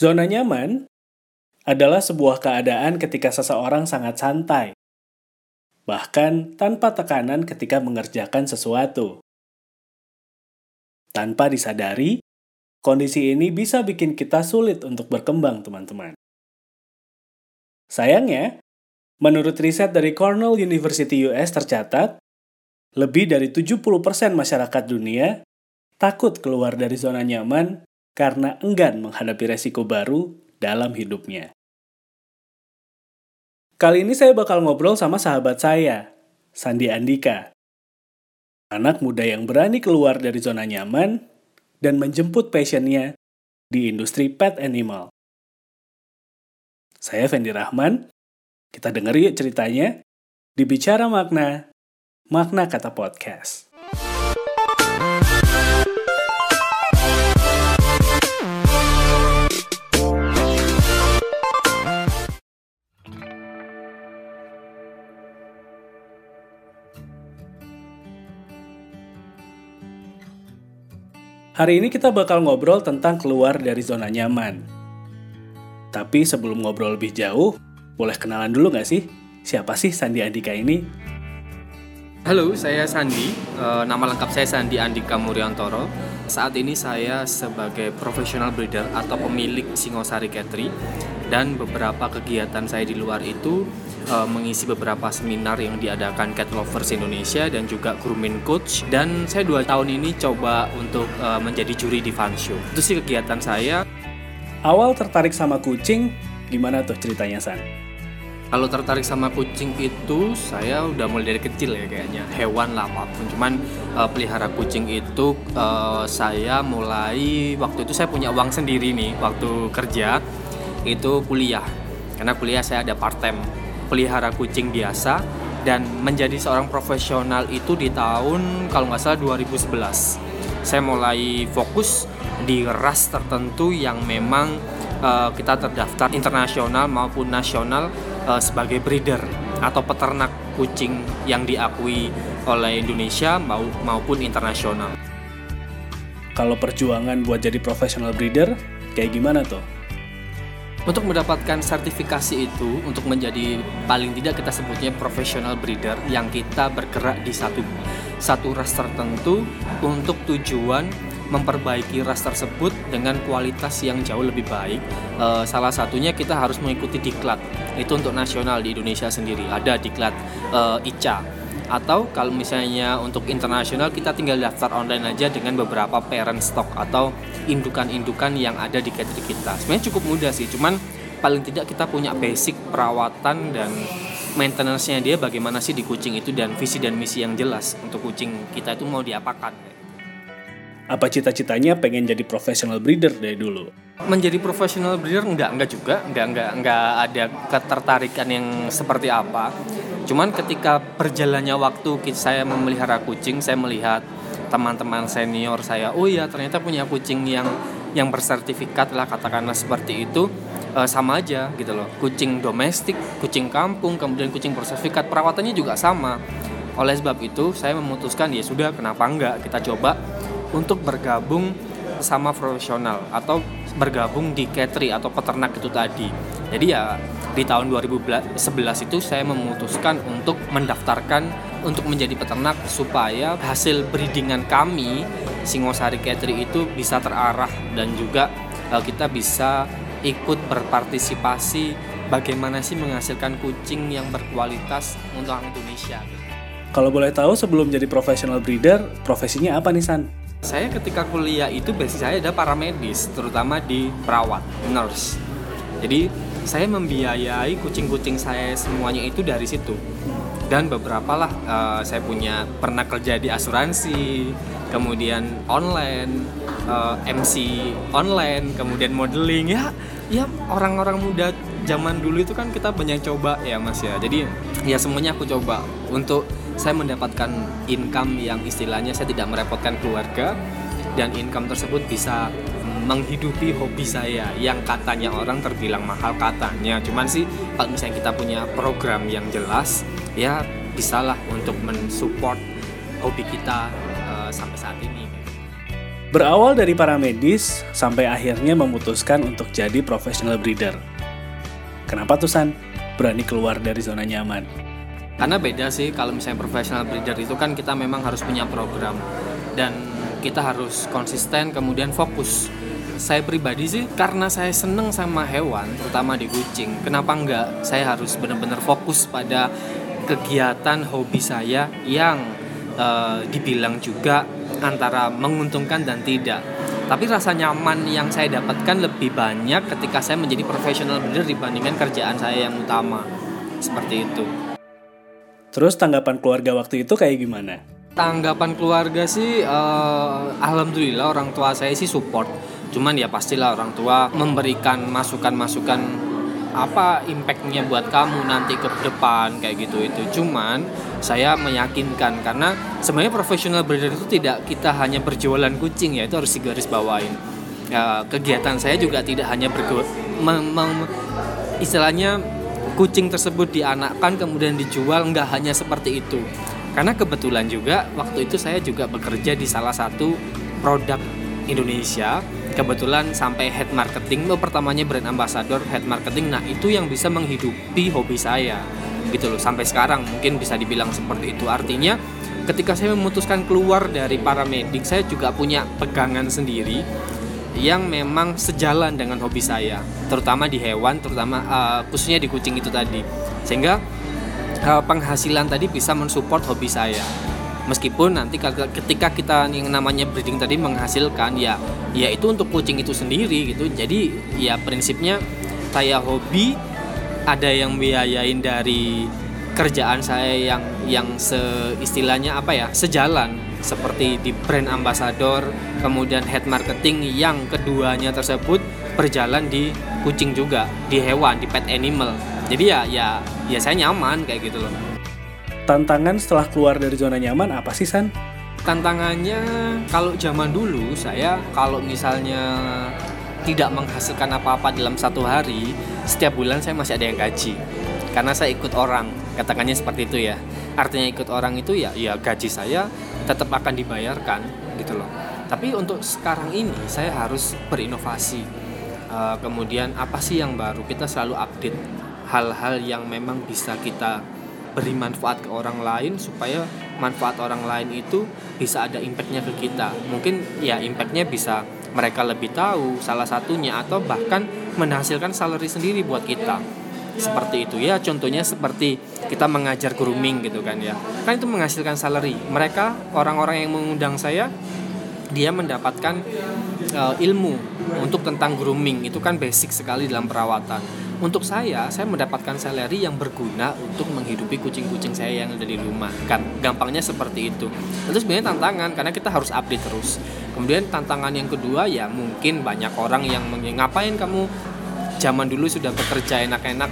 Zona nyaman adalah sebuah keadaan ketika seseorang sangat santai, bahkan tanpa tekanan ketika mengerjakan sesuatu. Tanpa disadari, kondisi ini bisa bikin kita sulit untuk berkembang, teman-teman. Sayangnya, menurut riset dari Cornell University US tercatat, lebih dari 70% masyarakat dunia takut keluar dari zona nyaman karena enggan menghadapi resiko baru dalam hidupnya. Kali ini saya bakal ngobrol sama sahabat saya, Sandi Andika. Anak muda yang berani keluar dari zona nyaman dan menjemput passionnya di industri pet animal. Saya Fendi Rahman, kita denger yuk ceritanya di Bicara Makna, Makna Kata Podcast. Hari ini kita bakal ngobrol tentang keluar dari zona nyaman. Tapi sebelum ngobrol lebih jauh, boleh kenalan dulu nggak sih? Siapa sih Sandi Andika ini? Halo, saya Sandi. E, nama lengkap saya Sandi Andika Muriantoro. Saat ini saya sebagai profesional breeder atau pemilik Singosari Catry dan beberapa kegiatan saya di luar itu uh, mengisi beberapa seminar yang diadakan Cat Lovers Indonesia dan juga grooming coach. Dan saya dua tahun ini coba untuk uh, menjadi juri di Fun Show. Itu sih kegiatan saya. Awal tertarik sama kucing gimana tuh ceritanya San? Kalau tertarik sama kucing itu saya udah mulai dari kecil ya kayaknya. Hewan lah apa pun. Cuman uh, pelihara kucing itu uh, saya mulai waktu itu saya punya uang sendiri nih waktu kerja itu kuliah. Karena kuliah saya ada part time pelihara kucing biasa dan menjadi seorang profesional itu di tahun kalau nggak salah 2011 saya mulai fokus di ras tertentu yang memang uh, kita terdaftar internasional maupun nasional uh, sebagai breeder atau peternak kucing yang diakui oleh Indonesia maupun internasional. Kalau perjuangan buat jadi profesional breeder, kayak gimana tuh? Untuk mendapatkan sertifikasi itu, untuk menjadi paling tidak kita sebutnya professional breeder yang kita bergerak di satu satu ras tertentu untuk tujuan memperbaiki ras tersebut dengan kualitas yang jauh lebih baik. E, salah satunya kita harus mengikuti diklat. Itu untuk nasional di Indonesia sendiri. Ada diklat e, ICA atau kalau misalnya untuk internasional kita tinggal daftar online aja dengan beberapa parent stock atau indukan-indukan yang ada di catering kita sebenarnya cukup mudah sih cuman paling tidak kita punya basic perawatan dan maintenance-nya dia bagaimana sih di kucing itu dan visi dan misi yang jelas untuk kucing kita itu mau diapakan apa cita-citanya pengen jadi professional breeder dari dulu? Menjadi professional breeder enggak, enggak juga, enggak, enggak, enggak ada ketertarikan yang seperti apa. Cuman ketika perjalannya waktu saya memelihara kucing, saya melihat teman-teman senior saya, oh iya ternyata punya kucing yang yang bersertifikat lah katakanlah seperti itu e, sama aja gitu loh. Kucing domestik, kucing kampung, kemudian kucing bersertifikat perawatannya juga sama. Oleh sebab itu saya memutuskan ya sudah kenapa enggak kita coba untuk bergabung sama profesional atau bergabung di catering atau peternak itu tadi. Jadi ya di tahun 2011 itu saya memutuskan untuk mendaftarkan untuk menjadi peternak supaya hasil breedingan kami Singosari Catering itu bisa terarah dan juga uh, kita bisa ikut berpartisipasi bagaimana sih menghasilkan kucing yang berkualitas untuk orang Indonesia. Kalau boleh tahu sebelum jadi profesional breeder, profesinya apa nih San? Saya ketika kuliah itu basic saya ada paramedis, terutama di perawat, nurse. Jadi saya membiayai kucing-kucing saya semuanya itu dari situ. Dan beberapa lah uh, saya punya pernah kerja di asuransi, kemudian online, uh, eh, MC online, kemudian modeling ya, ya orang-orang muda zaman dulu itu kan kita banyak coba ya mas ya. Jadi ya semuanya aku coba untuk saya mendapatkan income yang istilahnya saya tidak merepotkan keluarga dan income tersebut bisa menghidupi hobi saya yang katanya orang terbilang mahal katanya cuman sih kalau misalnya kita punya program yang jelas ya bisalah untuk mensupport hobi kita uh, sampai saat ini Berawal dari para medis sampai akhirnya memutuskan untuk jadi professional breeder. Kenapa tuh San berani keluar dari zona nyaman? Karena beda sih kalau misalnya professional breeder itu kan kita memang harus punya program dan kita harus konsisten kemudian fokus. Saya pribadi sih karena saya seneng sama hewan, terutama di kucing. Kenapa enggak? Saya harus benar-benar fokus pada kegiatan hobi saya yang uh, dibilang juga antara menguntungkan dan tidak. Tapi rasa nyaman yang saya dapatkan lebih banyak ketika saya menjadi profesional breeder dibandingkan kerjaan saya yang utama. Seperti itu. Terus tanggapan keluarga waktu itu kayak gimana? Tanggapan keluarga sih, uh, alhamdulillah orang tua saya sih support. Cuman ya pastilah orang tua memberikan masukan-masukan apa impactnya buat kamu nanti ke depan kayak gitu. Itu cuman saya meyakinkan karena sebenarnya profesional breeder itu tidak kita hanya berjualan kucing ya itu harus digaris bawain. Ya, kegiatan saya juga tidak hanya bergo istilahnya kucing tersebut dianakkan kemudian dijual nggak hanya seperti itu. Karena kebetulan juga waktu itu saya juga bekerja di salah satu produk Indonesia. Kebetulan sampai head marketing lo pertamanya brand ambassador head marketing. Nah itu yang bisa menghidupi hobi saya gitu loh sampai sekarang. Mungkin bisa dibilang seperti itu. Artinya ketika saya memutuskan keluar dari paramedik saya juga punya pegangan sendiri yang memang sejalan dengan hobi saya terutama di hewan terutama uh, khususnya di kucing itu tadi. Sehingga uh, penghasilan tadi bisa mensupport hobi saya meskipun nanti ketika kita yang namanya breeding tadi menghasilkan ya ya itu untuk kucing itu sendiri gitu. Jadi ya prinsipnya saya hobi ada yang biayain dari kerjaan saya yang yang seistilahnya apa ya sejalan. Seperti di brand ambassador kemudian head marketing yang keduanya tersebut berjalan di kucing juga di hewan di pet animal. Jadi ya ya ya saya nyaman kayak gitu loh tantangan setelah keluar dari zona nyaman apa sih San? Tantangannya kalau zaman dulu saya kalau misalnya tidak menghasilkan apa-apa dalam satu hari, setiap bulan saya masih ada yang gaji. Karena saya ikut orang, katakannya seperti itu ya. Artinya ikut orang itu ya ya gaji saya tetap akan dibayarkan gitu loh. Tapi untuk sekarang ini saya harus berinovasi. Uh, kemudian apa sih yang baru? Kita selalu update hal-hal yang memang bisa kita beri manfaat ke orang lain supaya manfaat orang lain itu bisa ada impactnya ke kita. Mungkin ya impactnya bisa mereka lebih tahu salah satunya atau bahkan menghasilkan salary sendiri buat kita. Seperti itu. Ya contohnya seperti kita mengajar grooming gitu kan ya. Kan itu menghasilkan salary. Mereka orang-orang yang mengundang saya dia mendapatkan uh, ilmu untuk tentang grooming itu kan basic sekali dalam perawatan. Untuk saya saya mendapatkan salary yang berguna untuk menghidupi kucing-kucing saya yang ada di rumah. Kan gampangnya seperti itu. Itu sebenarnya tantangan karena kita harus update terus. Kemudian tantangan yang kedua ya mungkin banyak orang yang ngapain kamu? Zaman dulu sudah bekerja enak-enak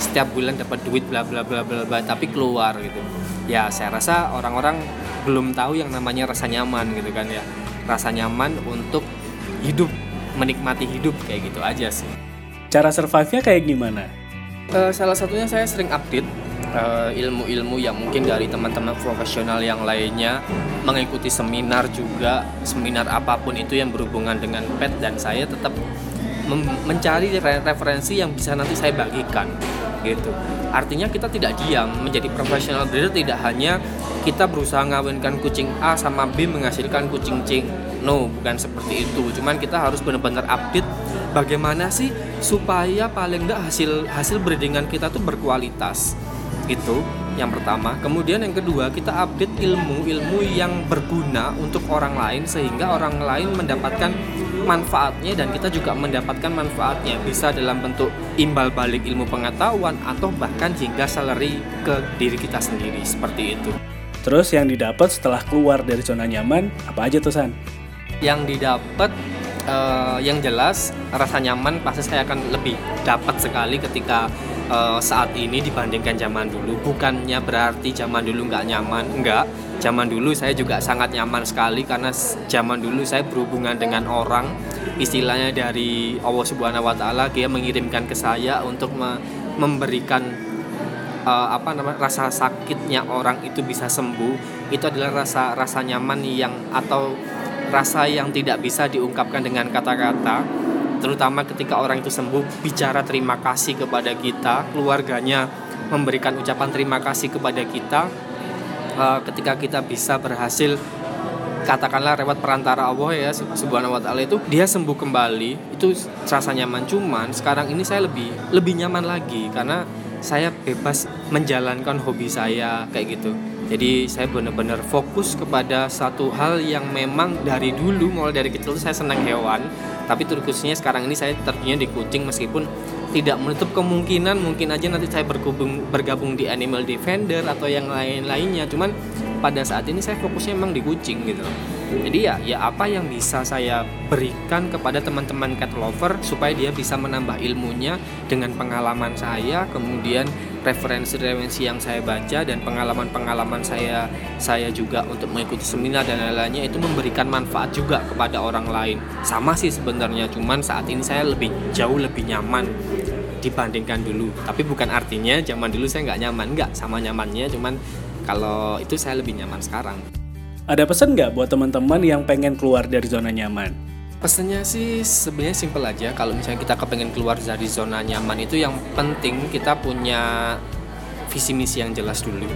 setiap bulan dapat duit bla bla bla bla bla tapi keluar gitu. Ya saya rasa orang-orang belum tahu yang namanya rasa nyaman gitu kan ya. Rasa nyaman untuk hidup menikmati hidup kayak gitu aja sih. Cara survive-nya kayak gimana? Uh, salah satunya saya sering update uh, ilmu-ilmu yang mungkin dari teman-teman profesional yang lainnya mengikuti seminar juga seminar apa pun itu yang berhubungan dengan pet dan saya tetap mencari referensi yang bisa nanti saya bagikan gitu. Artinya kita tidak diam menjadi profesional breeder tidak hanya kita berusaha ngawinkan kucing A sama B menghasilkan kucing C no bukan seperti itu. Cuman kita harus benar-benar update bagaimana sih supaya paling enggak hasil hasil breedingan kita tuh berkualitas. Itu yang pertama. Kemudian yang kedua kita update ilmu-ilmu yang berguna untuk orang lain sehingga orang lain mendapatkan manfaatnya dan kita juga mendapatkan manfaatnya. Bisa dalam bentuk imbal balik ilmu pengetahuan atau bahkan hingga salary ke diri kita sendiri seperti itu. Terus yang didapat setelah keluar dari zona nyaman apa aja tuh San? Yang didapat uh, yang jelas rasa nyaman pasti saya akan lebih dapat sekali ketika uh, saat ini dibandingkan zaman dulu. Bukannya berarti zaman dulu nggak nyaman enggak zaman dulu saya juga sangat nyaman sekali karena zaman dulu saya berhubungan dengan orang. Istilahnya dari Allah Subhanahu Wa Taala dia mengirimkan ke saya untuk me memberikan uh, apa namanya rasa sakitnya orang itu bisa sembuh. Itu adalah rasa rasa nyaman yang atau rasa yang tidak bisa diungkapkan dengan kata-kata terutama ketika orang itu sembuh bicara terima kasih kepada kita keluarganya memberikan ucapan terima kasih kepada kita uh, ketika kita bisa berhasil katakanlah lewat perantara Allah ya subhanahu wa taala itu dia sembuh kembali itu rasa nyaman. Cuman sekarang ini saya lebih lebih nyaman lagi karena saya bebas menjalankan hobi saya kayak gitu jadi saya benar-benar fokus kepada satu hal yang memang dari dulu mulai dari kecil saya senang hewan. Tapi terkhususnya sekarang ini saya terjunnya di kucing meskipun tidak menutup kemungkinan mungkin aja nanti saya bergabung bergabung di animal defender atau yang lain-lainnya. Cuman pada saat ini saya fokusnya memang di kucing gitu jadi ya ya apa yang bisa saya berikan kepada teman-teman cat lover supaya dia bisa menambah ilmunya dengan pengalaman saya kemudian referensi-referensi yang saya baca dan pengalaman-pengalaman saya saya juga untuk mengikuti seminar dan lain-lainnya itu memberikan manfaat juga kepada orang lain. Sama sih sebenarnya cuman saat ini saya lebih jauh lebih nyaman dibandingkan dulu. Tapi bukan artinya zaman dulu saya nggak nyaman. Nggak sama nyamannya cuman kalau itu saya lebih nyaman sekarang. Ada pesan nggak buat teman-teman yang pengen keluar dari zona nyaman? Pesannya sih sebenarnya simpel aja. Kalau misalnya kita kepengen keluar dari zona nyaman itu yang penting kita punya visi misi yang jelas dulu.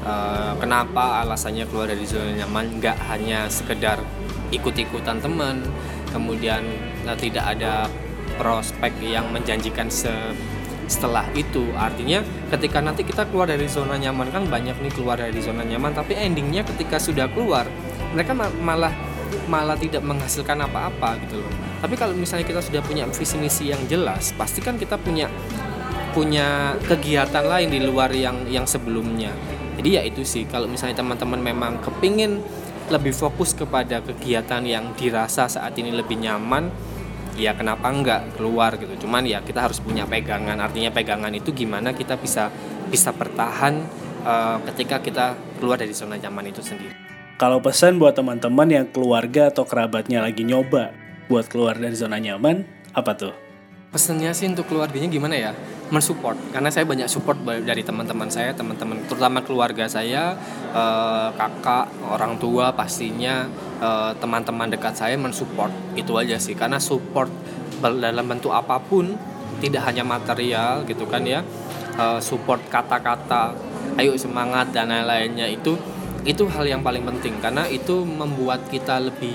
Uh, kenapa alasannya keluar dari zona nyaman? Nggak hanya sekedar ikut-ikutan teman, kemudian uh, tidak ada prospek yang menjanjikan se setelah itu. Artinya ketika nanti kita keluar dari zona nyaman kan banyak nih keluar dari zona nyaman tapi endingnya ketika sudah keluar mereka malah malah tidak menghasilkan apa-apa gitu loh. Tapi kalau misalnya kita sudah punya visi misi yang jelas pasti kan kita punya punya kegiatan lain di luar yang yang sebelumnya. Jadi ya itu sih kalau misalnya teman-teman memang kepingin lebih fokus kepada kegiatan yang dirasa saat ini lebih nyaman ya kenapa enggak keluar gitu. Cuman ya kita harus punya pegangan. Artinya pegangan itu gimana kita bisa bisa bertahan uh, ketika kita keluar dari zona nyaman itu sendiri. Kalau pesan buat teman-teman yang keluarga atau kerabatnya lagi nyoba buat keluar dari zona nyaman apa tuh pesannya sih untuk keluarganya gimana ya? Mensupport. Karena saya banyak support dari teman-teman saya teman-teman terutama keluarga saya uh, kakak orang tua pastinya uh, teman-teman dekat saya mensupport. Itu aja sih. Karena support dalam bentuk apa pun tidak hanya material gitu kan ya uh, support kata-kata ayo semangat dan lain-lainnya itu itu hal yang paling penting. Karena itu membuat kita lebih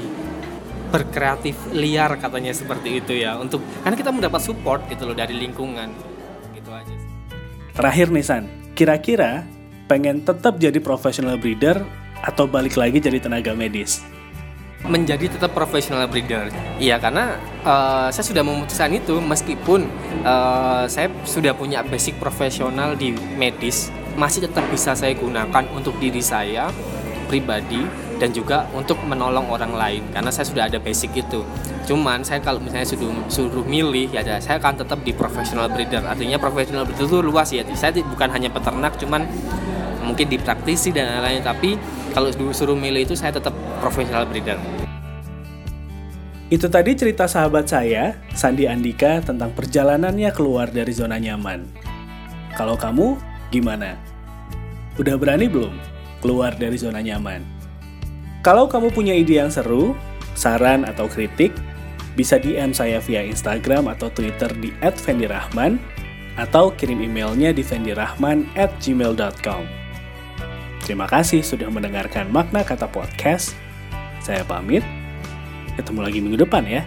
berkreatif liar katanya seperti itu ya untuk karena kita mendapat support gitu loh dari lingkungan aja sih. Terakhir nih San, kira-kira pengen tetap jadi professional breeder atau balik lagi jadi tenaga medis? menjadi tetap professional breeder. Iya karena uh, saya sudah memutuskan itu meskipun uh, saya sudah punya basic profesional di medis, masih tetap bisa saya gunakan untuk diri saya pribadi dan juga untuk menolong orang lain karena saya sudah ada basic itu. Cuman saya kalau misalnya suruh suruh milih ya saya akan tetap di professional breeder. Artinya professional breeder itu luas ya. Saya bukan hanya peternak cuman mungkin di praktisi dan lain-lain tapi kalau suruh milih itu saya tetap professional breeder. Itu tadi cerita sahabat saya, Sandi Andika, tentang perjalanannya keluar dari zona nyaman. Kalau kamu, gimana? Udah berani belum keluar dari zona nyaman? Kalau kamu punya ide yang seru, saran atau kritik, bisa DM saya via Instagram atau Twitter di @vendirahman atau kirim emailnya di vendirahman@gmail.com. Terima kasih sudah mendengarkan makna kata podcast. Saya pamit. Ketemu lagi minggu depan ya.